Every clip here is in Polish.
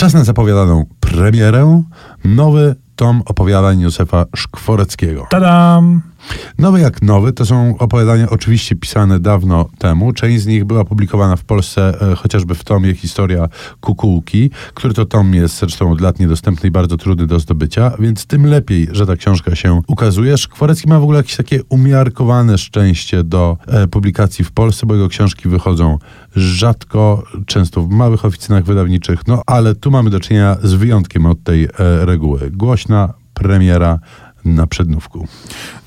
Czas na zapowiadaną premierę. Nowy tom opowiadań Józefa Szkworeckiego. Tadam! Nowy jak nowy to są opowiadania oczywiście pisane dawno temu. Część z nich była publikowana w Polsce e, chociażby w tomie Historia Kukułki, który to tom jest zresztą od lat niedostępny i bardzo trudny do zdobycia, więc tym lepiej, że ta książka się ukazuje. Szkworecki ma w ogóle jakieś takie umiarkowane szczęście do e, publikacji w Polsce, bo jego książki wychodzą rzadko, często w małych oficynach wydawniczych, no ale tu mamy do czynienia z wyjątkiem od tej e, reguły. Głośna premiera na przednówku.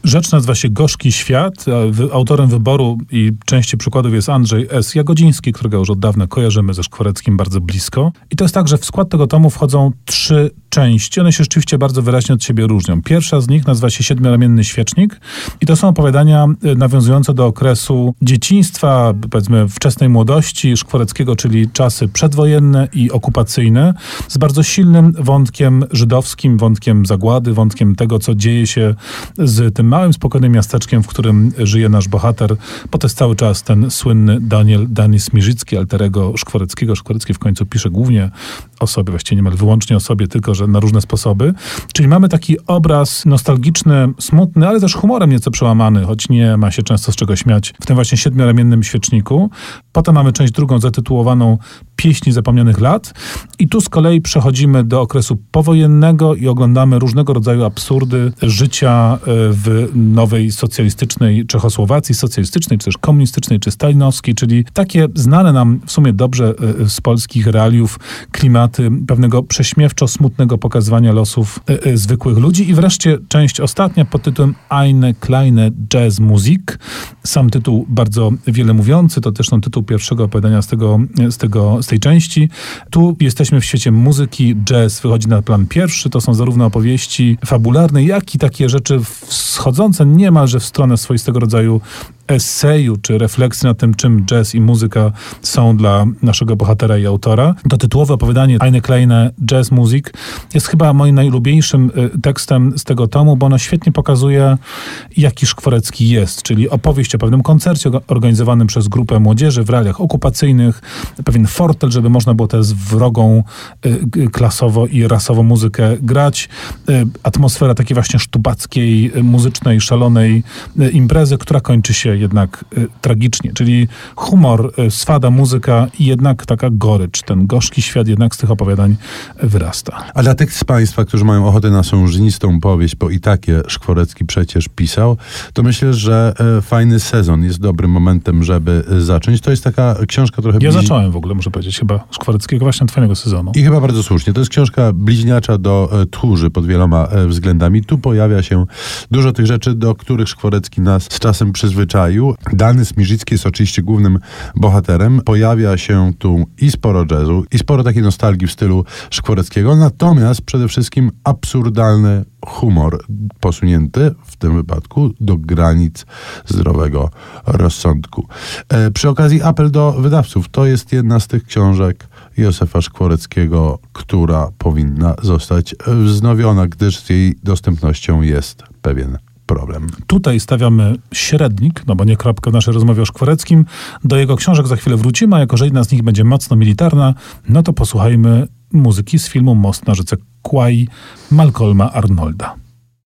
Rzecz nazywa się Gorzki Świat. Autorem wyboru i części przykładów jest Andrzej S. Jagodziński, którego już od dawna kojarzymy ze Szkworeckim bardzo blisko. I to jest tak, że w skład tego tomu wchodzą trzy części. One się rzeczywiście bardzo wyraźnie od siebie różnią. Pierwsza z nich nazywa się Siedmioramienny Świecznik i to są opowiadania y, nawiązujące do okresu dzieciństwa, powiedzmy wczesnej młodości Szkworeckiego, czyli czasy przedwojenne i okupacyjne, z bardzo silnym wątkiem żydowskim, wątkiem zagłady, wątkiem tego, co dzieje się z tym małym, spokojnym miasteczkiem, w którym żyje nasz bohater, bo to jest cały czas ten słynny Daniel Danis Mirzycki, alterego Szkworeckiego. Szkworecki w końcu pisze głównie o sobie, właściwie niemal wyłącznie o sobie, tylko że na różne sposoby. Czyli mamy taki obraz nostalgiczny, smutny, ale też humorem nieco przełamany, choć nie ma się często z czego śmiać w tym właśnie siedmioramiennym świeczniku. Potem mamy część drugą zatytułowaną Pieśni zapomnianych lat i tu z kolei przechodzimy do okresu powojennego i oglądamy różnego rodzaju absurdy życia e, w nowej socjalistycznej Czechosłowacji, socjalistycznej, czy też komunistycznej, czy stalinowskiej, czyli takie znane nam w sumie dobrze e, z polskich realiów klimaty pewnego prześmiewczo pokazywania losów e, zwykłych ludzi i wreszcie część ostatnia pod tytułem Eine kleine Jazzmusik. Sam tytuł bardzo wiele mówiący, to też ten tytuł pierwszego opowiadania z tego, z tego z tej części. Tu jesteśmy w świecie muzyki, jazz wychodzi na plan pierwszy, to są zarówno opowieści fabularne, jak i takie rzeczy wschodzące niemalże w stronę swoistego rodzaju eseju czy refleksji na tym, czym jazz i muzyka są dla naszego bohatera i autora. To tytułowe opowiadanie Eine kleine Jazz Musik jest chyba moim najulubieńszym y, tekstem z tego tomu, bo ono świetnie pokazuje, jaki Szkworecki jest, czyli opowieść o pewnym koncercie organizowanym przez grupę młodzieży w realiach okupacyjnych, pewien fortel, żeby można było tę wrogą y, klasowo i rasowo muzykę grać, y, atmosfera takiej właśnie sztubackiej, muzycznej, szalonej imprezy, która kończy się jednak y, tragicznie, czyli humor, y, swada, muzyka i jednak taka gorycz, ten gorzki świat jednak z tych opowiadań wyrasta. A dla tych z Państwa, którzy mają ochotę na sążnistą powieść, bo i takie Szkworecki przecież pisał, to myślę, że e, fajny sezon jest dobrym momentem, żeby e, zacząć. To jest taka książka trochę... Ja zacząłem w ogóle, muszę powiedzieć, chyba Szkworeckiego właśnie fajnego sezonu. I chyba bardzo słusznie. To jest książka bliźniacza do e, Tchórzy pod wieloma względami. Tu pojawia się dużo tych rzeczy, do których Szkworecki nas z czasem przyzwyczaił kraju. Dany Smirzycki jest oczywiście głównym bohaterem. Pojawia się tu i sporo jazzu, i sporo takiej nostalgii w stylu Szkworeckiego, natomiast przede wszystkim absurdalny humor posunięty w tym wypadku do granic zdrowego rozsądku. E, przy okazji apel do wydawców. To jest jedna z tych książek Józefa Szkworeckiego, która powinna zostać wznowiona, gdyż z jej dostępnością jest pewien problem. Tutaj stawiamy średnik, no bo nie kropkę w naszej rozmowie o Szkwareckim. Do jego książek za chwilę wrócimy, a jako że jedna z nich będzie mocno militarna, no to posłuchajmy muzyki z filmu Most na rzece Kwai Malcolma Arnolda.